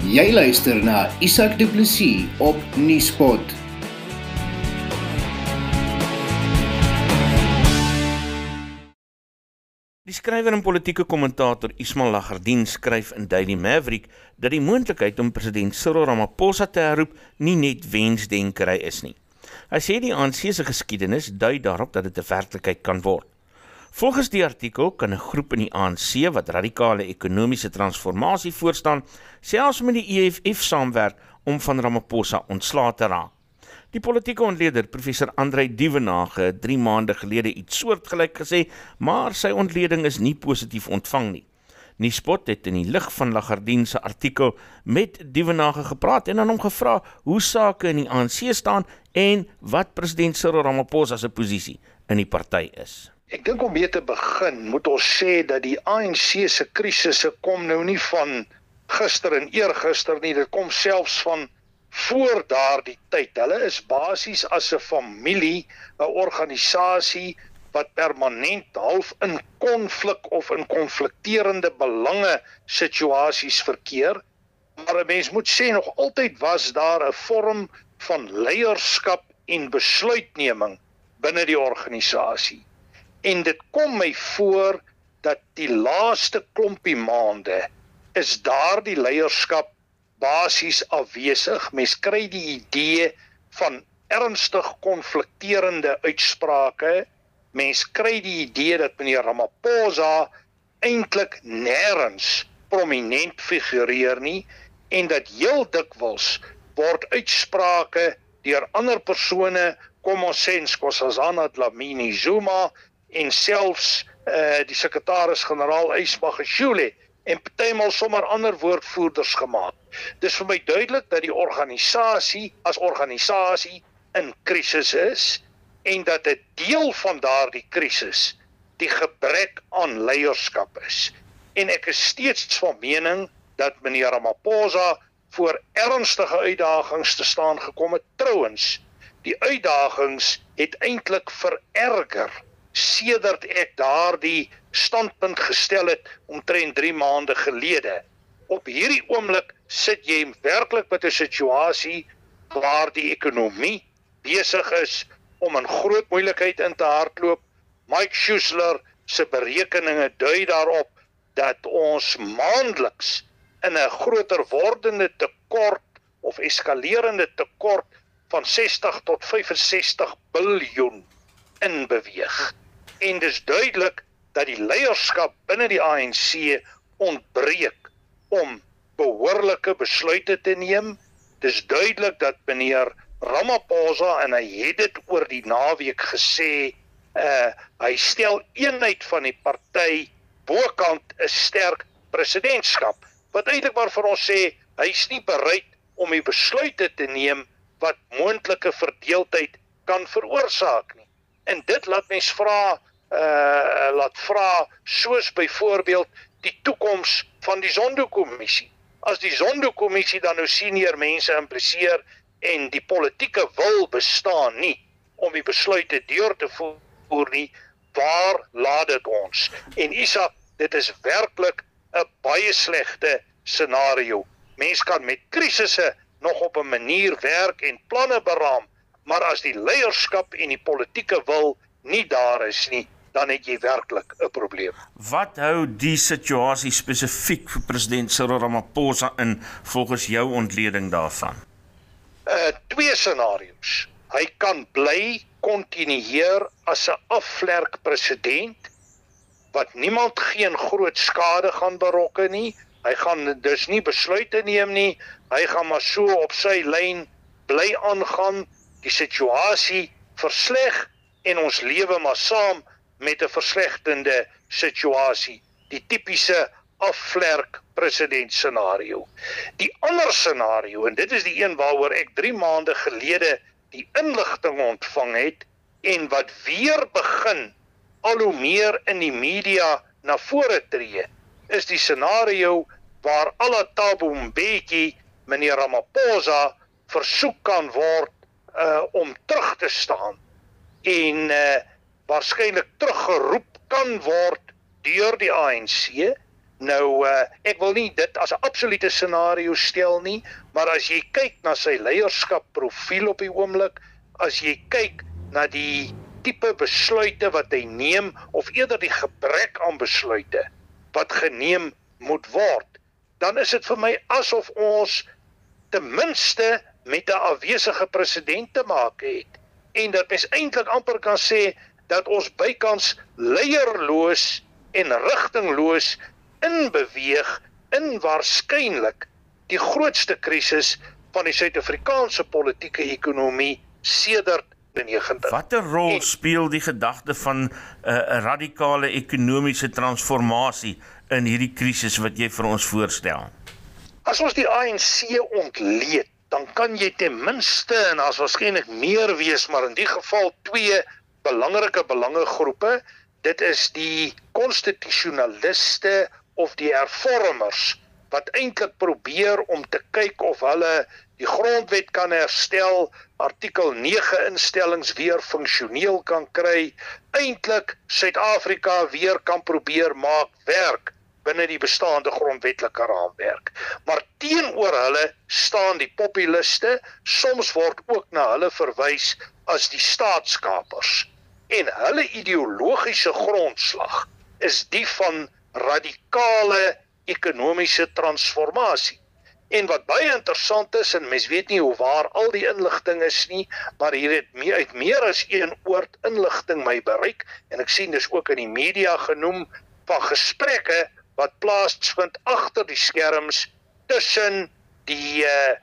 Jy luister na Isak Du Plessis op Nieuwspot. Die skrywer en politieke kommentator Ismail Lagardin skryf in Daily Maverick dat die moontlikheid om president Cyril Ramaphosa te herroep nie net wensdenkery is nie. Hy sê die ANC se geskiedenis dui daarop dat dit 'n werklikheid kan word. Volgens die artikel kan 'n groep in die ANC wat radikale ekonomiese transformasie voorstaan, selfs met die EFF saamwerk om van Ramaphosa ontslae te raak. Die politieke ontleder, professor Andrei Dievenage, het 3 maande gelede iets soortgelyk gesê, maar sy ontleding is nie positief ontvang nie. Nuuspot het in die lig van Lagardien se artikel met Dievenage gepraat en aan hom gevra hoe sake in die ANC staan en wat president Cyril Ramaphosa se posisie in die party is. Ek dink om mee te begin, moet ons sê dat die ANC se krisisse kom nou nie van gister en eergister nie, dit kom selfs van voor daardie tyd. Hulle is basies as 'n familie, 'n organisasie wat permanent half in konflik of in konflikterende belange situasies verkeer. Maar 'n mens moet sê nog altyd was daar 'n vorm van leierskap en besluitneming binne die organisasie en dit kom my voor dat die laaste klompie maande is daardie leierskap basies afwesig. Mens kry die idee van ernstig konflikterende uitsprake. Mens kry die idee dat meneer Ramaphosa eintlik nêrens prominent figureer nie en dat heel dikwels word uitsprake deur ander persone kom ons sê Nkosazana Dlamini Zuma en selfs eh uh, die sekretaris-generaal Ysmagashule en partymal sommer ander woordvoerders gemaak. Dis vir my duidelik dat die organisasie as organisasie in krisis is en dat 'n deel van daardie krisis die gebrek aan leierskap is. En ek is steeds van mening dat meneer Ramaphosa voor ernstige uitdagings te staan gekom het. Trouwens, die uitdagings het eintlik vererger sedert ek daardie standpunt gestel het omtrent 3 maande gelede. Op hierdie oomblik sit jy werklik met 'n situasie waar die ekonomie besig is om 'n groot moeilikheid in te hardloop. Mike Schuessler se berekeninge dui daarop dat ons maandeliks in 'n groter wordende tekort of eskalerende tekort van 60 tot 65 biljoen in beweeg en dis duidelik dat die leierskap binne die ANC ontbreek om behoorlike besluite te neem. Dis duidelik dat meneer Ramaphosa en hy het dit oor die naweek gesê, uh hy stel eenheid van die party bokant 'n sterk presidentskap. Wat eintlik maar vir ons sê, hy's nie bereid om die besluite te neem wat moontlike verdeeldheid kan veroorsaak nie. En dit laat mens vra uh laat vra soos byvoorbeeld die toekoms van die Zondo-kommissie. As die Zondo-kommissie dan nou senior mense impliseer en die politieke wil bestaan nie om die besluite deur te voer nie, waar laat dit ons? En Isak, dit is werklik 'n baie slegte scenario. Mense kan met krisisse nog op 'n manier werk en planne beraam, maar as die leierskap en die politieke wil nie daar is nie, dan het jy werklik 'n probleem. Wat hou die situasie spesifiek vir president Cyril Ramaphosa in volgens jou ontleding daarvan? Uh twee scenario's. Hy kan bly kontinueer as 'n afvlerk president wat niemand geen groot skade gaan berokken nie. Hy gaan dus nie besluite neem nie. Hy gaan maar so op sy lyn bly aangaan. Die situasie versleg en ons lewe maar saam met 'n verslegtende situasie, die tipiese afvlerk president scenario. Die ander scenario en dit is die een waaroor ek 3 maande gelede die inligting ontvang het en wat weer begin al hoe meer in die media na vore tree, is die scenario waar Alatabu Mbeki meneer Ramaphosa versoek kan word uh om terug te staan en uh waarskynlik teruggeroep kan word deur die ANC Nou uh, ek wil nie dit as 'n absolute scenario stel nie, maar as jy kyk na sy leierskap profiel op die oomblik, as jy kyk na die tipe besluite wat hy neem of eerder die gebrek aan besluite wat geneem moet word, dan is dit vir my asof ons ten minste met 'n afwesige president te maak het en dat mens eintlik amper kan sê dat ons bykans leierloos en rigtingloos inbeweeg in waarskynlik die grootste krisis van die Suid-Afrikaanse politieke ekonomie sedert die 90. Watter rol en, speel die gedagte van 'n uh, radikale ekonomiese transformasie in hierdie krisis wat jy vir ons voorstel? As ons die ANC ontleed, dan kan jy ten minste en as waarskynlik meer wees, maar in die geval twee belangrike belangegroepe, dit is die konstitusionaliste of die hervormers wat eintlik probeer om te kyk of hulle die grondwet kan herstel, artikel 9 instellings weer funksioneel kan kry, eintlik Suid-Afrika weer kan probeer maak werk binne die bestaande grondwetlike raamwerk. Maar teenoor hulle staan die populiste, soms word ook na hulle verwys as die staatskapers. En hulle ideologiese grondslag is die van radikale ekonomiese transformasie. En wat baie interessant is en mens weet nie hoe waar al die inligting is nie, maar hier het meer uit meer as een oord inligting my bereik en ek sien dis ook in die media genoem van gesprekke wat plaasvind agter die skerms tussen die uh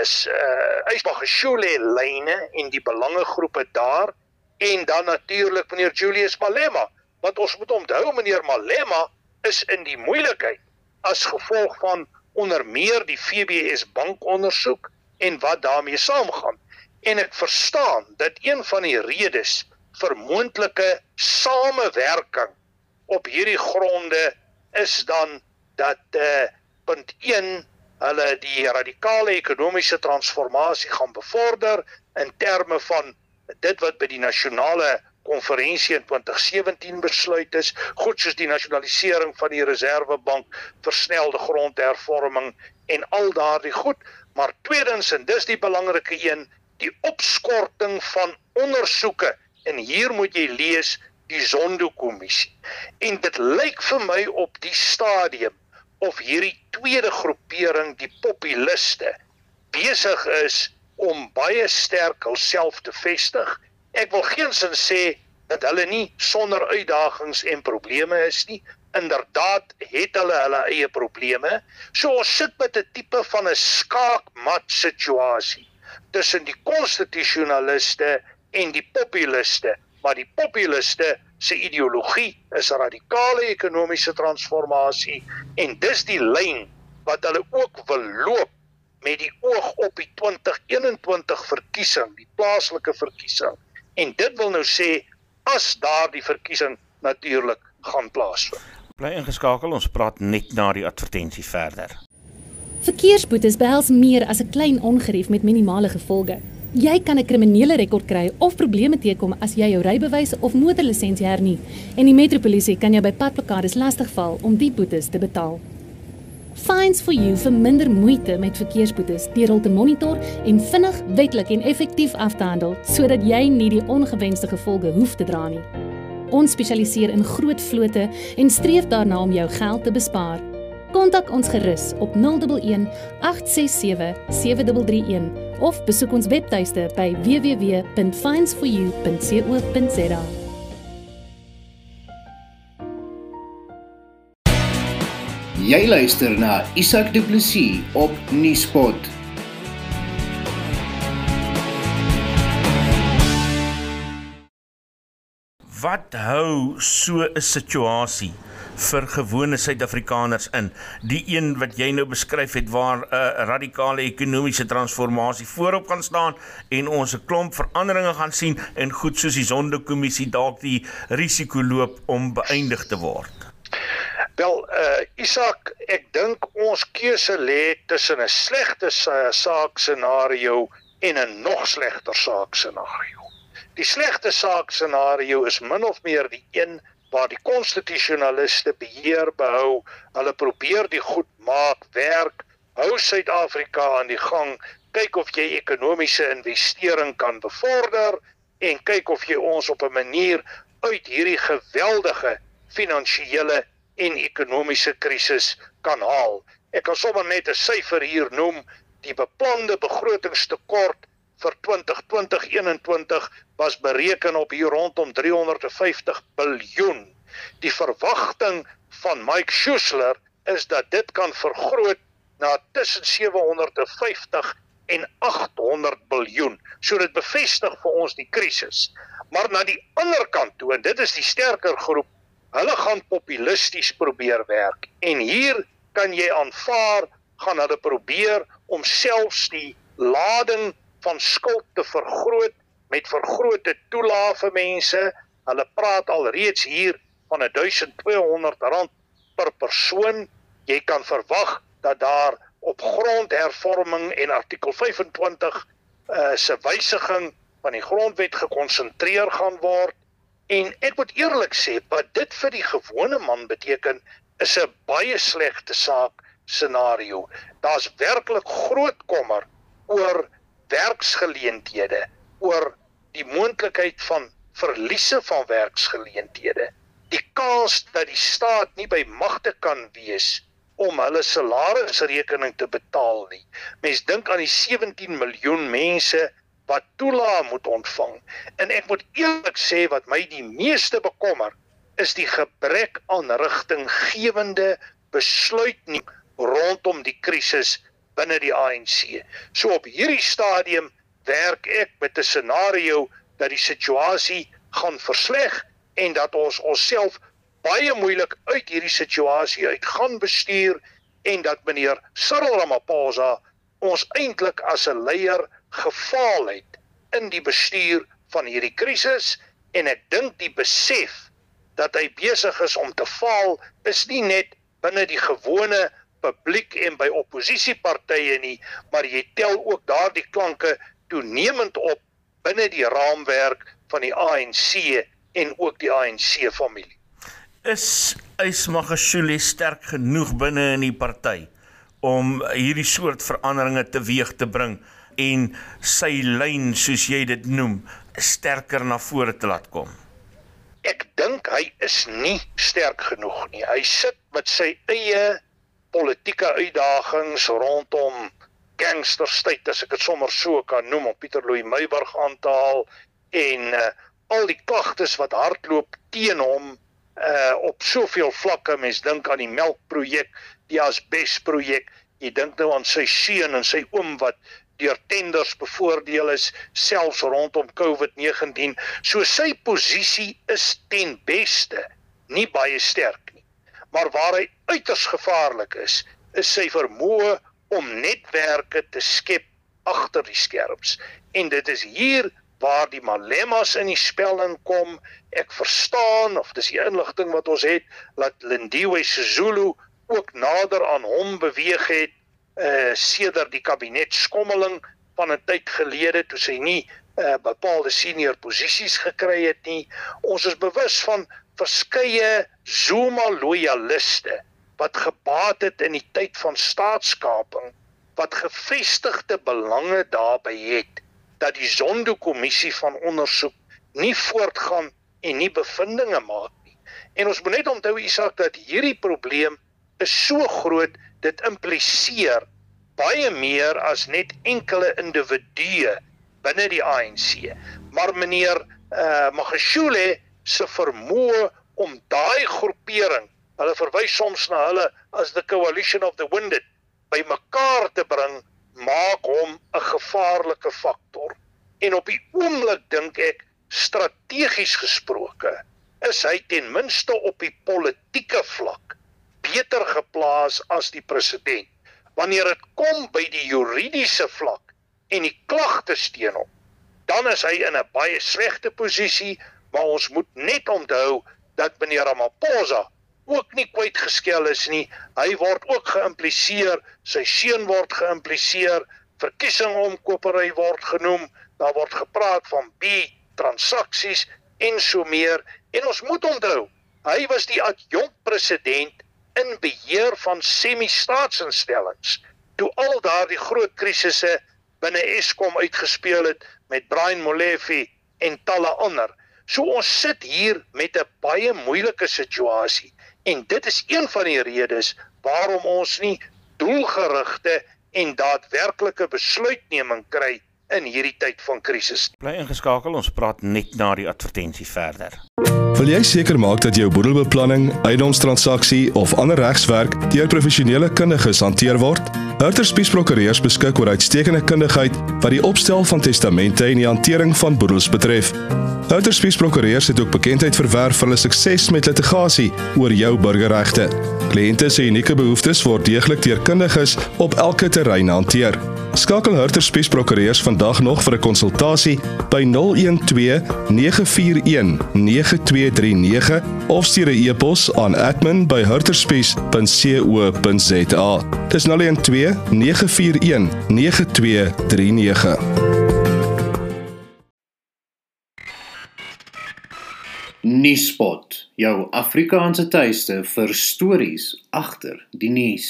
is uh Ysbagashule lyne en die belangegroepe daar en dan natuurlik meneer Julius Malema want ons moet onthou meneer Malema is in die moeilikheid as gevolg van onder meer die FBS bankondersoek en wat daarmee saamgaan. En ek verstaan dat een van die redes vir moontlike samewerking op hierdie gronde is dan dat eh uh, punt 1 hulle die radikale ekonomiese transformasie gaan bevorder in terme van dit wat by die nasionale konferensie in 2017 besluit is, goed soos die nasionalisering van die Reserwebank, versnelde grondhervorming en al daardie goed, maar tweedens en dis die belangrike een, die opskorting van ondersoeke. En hier moet jy lees die Zondo-kommissie. En dit lyk vir my op die stadium of hierdie tweede groepering, die populiste, besig is om baie sterk hulself te vestig Ek wil geensins sê dat hulle nie sonder uitdagings en probleme is nie. Inderdaad het hulle hulle eie probleme. So ons sit met 'n tipe van 'n skaakmat situasie tussen die konstitusionaliste en die populiste, maar die populiste se ideologie is radikale ekonomiese transformasie en dis die lyn wat hulle ook wil loop met die oog op die 2021 verkiesing, die plaaslike verkiesing en dit wil nou sê as daardie verkiesing natuurlik gaan plaasvind. Bly ingeskakel, ons praat net na die advertensie verder. Verkeersboetes behels meer as 'n klein ongerief met minimale gevolge. Jy kan 'n kriminele rekord kry of probleme teekom as jy jou rybewys of motorlisensie hernie en die metropolisie kan jou by padplakkades lastigval om die boetes te betaal. Fines for you vir minder moeite met verkeersboetes deur hul te monitor en vinnig, wettelik en effektief af te handel sodat jy nie die ongewenste gevolge hoef te dra nie. Ons spesialiseer in groot vlote en streef daarna om jou geld te bespaar. Kontak ons gerus op 011 867 7331 of besoek ons webtuiste by www.finesforyou.co.za. Jy luister na Isak Du Plessis op Nieuwspot. Wat hou so 'n situasie vir gewone Suid-Afrikaners in? Die een wat jy nou beskryf het waar 'n uh, radikale ekonomiese transformasie voorop gaan staan en ons 'n klomp veranderinge gaan sien en goed soos die Sondekommissie dalk die risiko loop om beëindig te word. Wel, uh Isak, ek dink ons keuse lê tussen 'n slegte saak scenario en 'n nog slegter saak scenario. Die slegte saak scenario is min of meer die een waar die konstitusionaliste beheer behou. Hulle probeer die goed maak werk. Hou Suid-Afrika aan die gang. Kyk of jy ekonomiese investering kan bevorder en kyk of jy ons op 'n manier uit hierdie geweldige finansiële en ekonomiese krisis kan haal. Ek kan sommer net 'n syfer hier noem. Die beplande begrotingstekort vir 2020-2021 was bereken op hier rondom 350 miljard. Die verwagting van Mike Schuessler is dat dit kan vergroot na tussen 750 en 800 miljard. So dit bevestig vir ons die krisis. Maar na die ander kant toe en dit is die sterker groep, hulle gaan populisties probeer werk. En hier kan jy aanvaar gaan hulle probeer om selfs die lading van skuld te vergroot met vergrote toelae vir mense. Hulle praat al reeds hier van 1200 rand per persoon. Jy kan verwag dat daar op grondhervorming en artikel 25 uh se wysiging van die grondwet gekonsentreer gaan word. En ek moet eerlik sê, wat dit vir die gewone man beteken, is 'n baie slegte saak scenario. Daar's werklik groot kommer oor werksgeleenthede, oor die moontlikheid van verliese van werksgeleenthede, die kans dat die staat nie by magte kan wees om hulle salarisrekening te betaal nie. Mens dink aan die 17 miljoen mense wat toelaag moet ontvang. En ek moet eerlik sê wat my die meeste bekommer is die gebrek aan rigtinggewende besluitneming rondom die krisis binne die ANC. So op hierdie stadium werk ek met 'n scenario dat die situasie gaan versleg en dat ons onsself baie moeilik uit hierdie situasie uit gaan bestuur en dat meneer Cyril Ramaphosa ons eintlik as 'n leier gefaal het in die bestuur van hierdie krisis en ek dink die besef dat hy besig is om te faal is nie net binne die gewone publiek en by oppositiepartye nie, maar jy tel ook daardie klanke toenemend op binne die raamwerk van die ANC en ook die ANC familie. Is Ysmagashule sterk genoeg binne in die party om hierdie soort veranderinge teweeg te bring en sy lyn soos jy dit noem sterker na vore te laat kom? Ek dink hy is nie sterk genoeg nie. Hy sit met sy eie politieke uitdagings rondom gangsterstyd as ek dit sommer so kan noem om Pieter Louw Meyburg aan te haal en uh, al die klagtes wat hardloop teen hom uh op soveel vlakke mens dink aan die melkprojek, die asbesprojek, jy dink nou aan sy seun en sy oom wat deur tenders bevoordeel is selfs rondom COVID-19. So sy posisie is ten beste nie baie sterk maar waar hy uiters gevaarlik is, is sy vermoë om netwerke te skep agter die skerms. En dit is hier waar die malemmas in die spel inkom. Ek verstaan of dis die inligting wat ons het dat Lindiwe Sisulu ook nader aan hom beweeg het uh sedert die kabinet skommeling van 'n tyd gelede toe sy nie uh bepaalde senior posisies gekry het nie. Ons is bewus van verskeie Zuma loyaliste wat gebaat het in die tyd van staatskaping wat gevestigde belange daarbey het dat die Zondo kommissie van ondersoek nie voortgaan en nie bevindinge maak nie. En ons moet net onthou Isak dat hierdie probleem is so groot dit impliseer baie meer as net enkele individue binne die ANC. Maar meneer uh Magashule se vermoë om daai groepering, hulle verwys soms na hulle as the coalition of the wounded, bymekaar te bring, maak hom 'n gevaarlike faktor. En op die oomblik dink ek strategies gesproke is hy ten minste op die politieke vlak beter geplaas as die president. Wanneer dit kom by die juridiese vlak en die klagtes teen hom, dan is hy in 'n baie slegte posisie maar ons moet net onthou dat meneer Ramaphosa ook nie kwyt geskel is nie. Hy word ook geïmpliseer, sy seun word geïmpliseer, verkiesing omkopery word genoem, daar word gepraat van B transaksies en so meer en ons moet onthou Hy was die adjunkt president in beheer van semi-staatsinstellings toe al daardie groot krisisse binne Eskom uitgespeel het met Brian Molefe en talle ander. So ons sit hier met 'n baie moeilike situasie en dit is een van die redes waarom ons nie doelgerigte en daadwerklike besluitneming kry in hierdie tyd van krisis. Bly ingeskakel, ons praat net na die advertensie verder. Wil jy seker maak dat jou boedelbeplanning, eiendomstransaksie of ander regswerk deur professionele kundiges hanteer word? Hurter Spies Prokureurs beskik oor uitstekende kundigheid wat die opstel van testamente en die hantering van boedels betref. Hurter Spies Prokureurs het ook bekendheid verwerf vir hulle sukses met litigasie oor jou burgerregte. Kliënte se unieke behoeftes word deeglik deur kundiges op elke terrein hanteer. Skakel Hurter Spies Prokureurs vandag nog vir 'n konsultasie by 012 941 9239 of stuur 'n e-pos aan admin@hurterspies.co.za. Dis 012 941 9239. Nuuspot, jou Afrikaanse tuiste vir stories agter die nuus.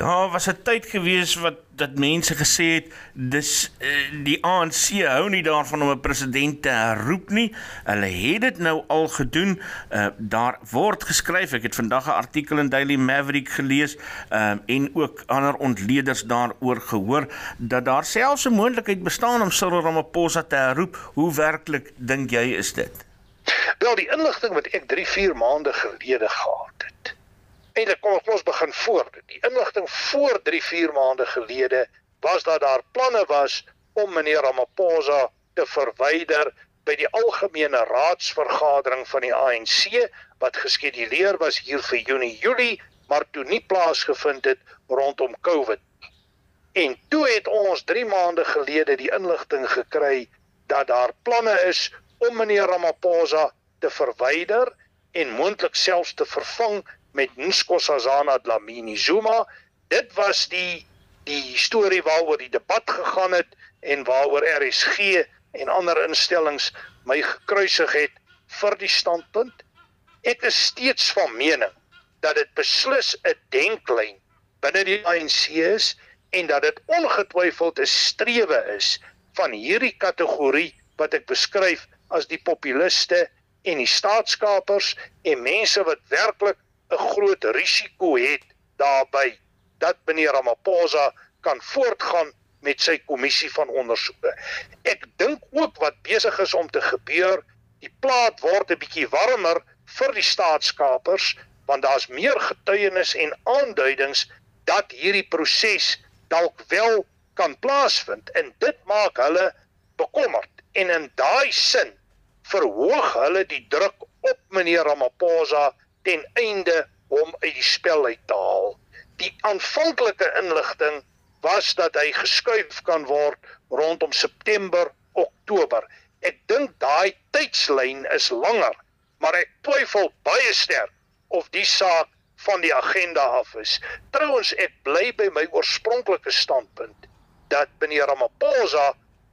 Daar was 'n tyd gewees wat dat mense gesê het dis uh, die ANC hou nie daarvan om 'n president te herroep nie. Hulle het dit nou al gedoen. Uh, daar word geskryf. Ek het vandag 'n artikel in Daily Maverick gelees uh, en ook ander ontleeders daaroor gehoor dat daar selfs 'n moontlikheid bestaan om Cyril Ramaphosa te herroep. Hoe werklik dink jy is dit? Wel, die inligting wat ek 3-4 maande gelede gehad het Eintlik kom ons begin voor. Die inligting voor 3-4 maande gelede was dat daar planne was om meneer Ramaphosa te verwyder by die algemene raadsvergadering van die ANC wat geskeduleer was hier vir Junie Julie, maar toe nie plaasgevind het rondom COVID. En toe het ons 3 maande gelede die inligting gekry dat daar planne is om meneer Ramaphosa te verwyder en moontlik selfs te vervang met Nkosazana Dlamini Zuma. Dit was die die storie waaroor die debat gegaan het en waaroor RSG en ander instellings my gekruisig het vir die standpunt. Ek is steeds van mening dat dit beslis 'n denklyn binne die ANC is en dat dit ongetwyfeld 'n strewe is van hierdie kategorie wat ek beskryf as die populiste en die staatskapers en mense wat werklik 'n groot risiko het daarbey dat meneer Ramaphosa kan voortgaan met sy kommissie van ondersoeke. Ek dink ook wat besig is om te gebeur, die plaat word 'n bietjie warmer vir die staatskapers want daar's meer getuienis en aanduidings dat hierdie proses dalk wel kan plaasvind en dit maak hulle bekommerd en in daai sin verhoog hulle die druk op meneer Ramaphosa ten einde hom uit die spel uit te haal. Die aanvanklike inligting was dat hy geskuif kan word rondom September, Oktober. Ek dink daai tydslyn is langer, maar ek twyfel baie sterk of die saak van die agenda af is. Trouwens ek bly by my oorspronklike standpunt dat meneer Ramaphosa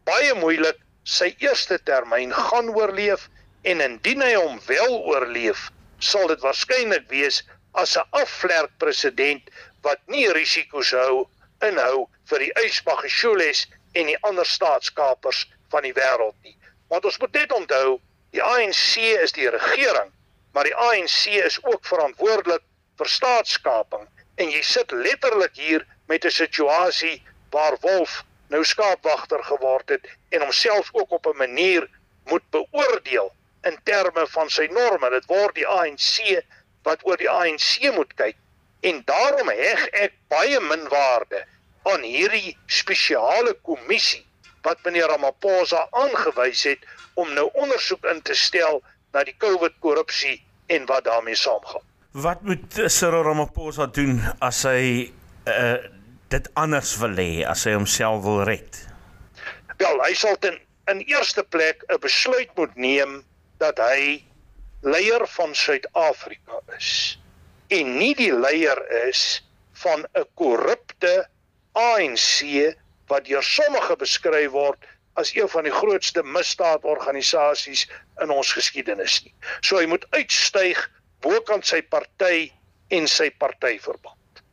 baie moeilik sy eerste termyn gaan oorleef en indien hy hom wel oorleef, sal dit waarskynlik wees as 'n afvlerk president wat nie risiko's hou inhou vir die Ysmagishules en die ander staatskapers van die wêreld nie. Want ons moet net onthou, die ANC is die regering, maar die ANC is ook verantwoordelik vir staatskaping en jy sit letterlik hier met 'n situasie waar Wolf nou skaapwagter geword het en homself ook op 'n manier moet beoordeel in terme van sy norme. Dit word die ANC wat oor die ANC moet kyk en daarom heg ek baie min waarde aan hierdie spesiale kommissie wat meneer Ramaphosa aangewys het om nou ondersoek in te stel na die COVID korrupsie en wat daarmee saamgaan. Wat moet Cyril Ramaphosa doen as hy uh, dit anders wil hê, as hy homself wil red? Wel, hy sal ten in eerste plek 'n besluit moet neem dat hy leier van Suid-Afrika is en nie die leier is van 'n korrupte ANC wat deur sommige beskryf word as een van die grootste misdaadorganisasies in ons geskiedenis nie. So hy moet uitstyg bokant sy party en sy partyverband.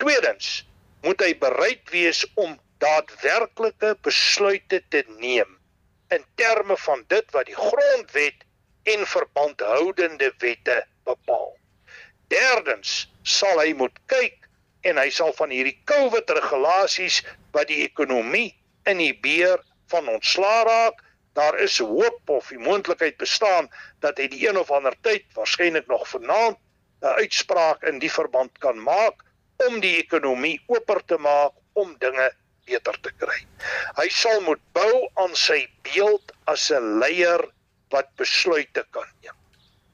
Tweedens moet hy bereid wees om daadwerklike besluite te neem in terme van dit wat die grondwet en verbandhoudende wette bepaal. Derdens sal hy moet kyk en hy sal van hierdie COVID regulasies wat die ekonomie in die beer van ontslaa raak, daar is hoop of die moontlikheid bestaan dat hy die een of ander tyd waarskynlik nog vanaand 'n uitspraak in die verband kan maak om die ekonomie oper te maak om dinge beter te kry. Hy sal moet bou aan sy beeld as 'n leier wat besluite kan neem.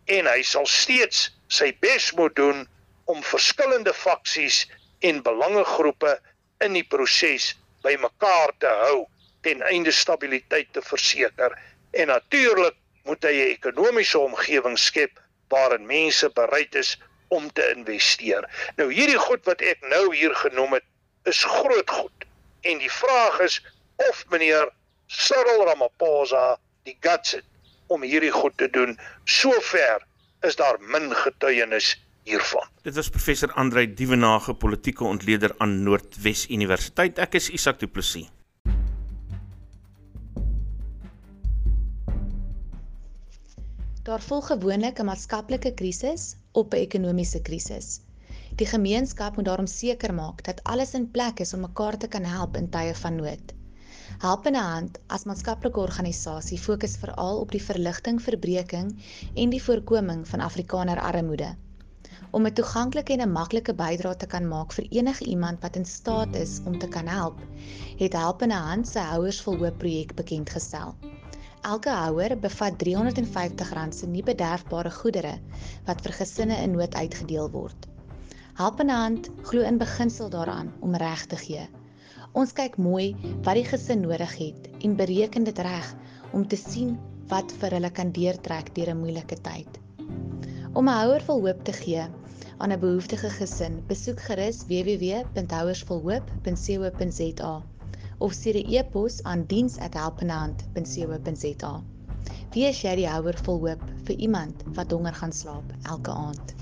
En hy sal steeds sy bes moet doen om verskillende faksies en belangegroepe in die proses bymekaar te hou ten einde stabiliteit te verseker. En natuurlik moet hy 'n ekonomiese omgewing skep waarin mense bereid is om te investeer. Nou hierdie goed wat ek nou hier genoem het, is groot goed. En die vraag is of meneer Cyril Ramaphosa die guts het om hierdie goed te doen. Sover is daar min getuienis hiervan. Dit was professor Andrei Dievenage, politieke ontleder aan Noordwes Universiteit. Ek is Isak Du Plessis. Daar volg gewoonlik 'n maatskaplike krisis op 'n ekonomiese krisis. Die gemeenskap moet daarom seker maak dat alles in plek is om mekaar te kan help in tye van nood. Helpende Hand as maatskaplike organisasie fokus veral op die verligting, verbreeking en die voorkoming van Afrikaner armoede. Om 'n toeganklike en 'n maklike bydrae te kan maak vir enige iemand wat in staat is om te kan help, het Helpende Hand se Houers vol Hoop projek bekend gestel. Elke houer bevat R350 se nie bederfbare goedere wat vir gesinne in nood uitgedeel word. Helpende Hand glo in beginsel daaraan om reg te gee. Ons kyk mooi wat die gesin nodig het en bereken dit reg om te sien wat vir hulle kan deurtrek deur 'n moeilike tyd. Om 'n houer vol hoop te gee aan 'n behoeftige gesin, besoek gerus www.houersvolhoop.co.za of stuur 'n e-pos aan diens@helpendehand.co.za. Wie is jy die houer vol hoop vir iemand wat honger gaan slaap elke aand?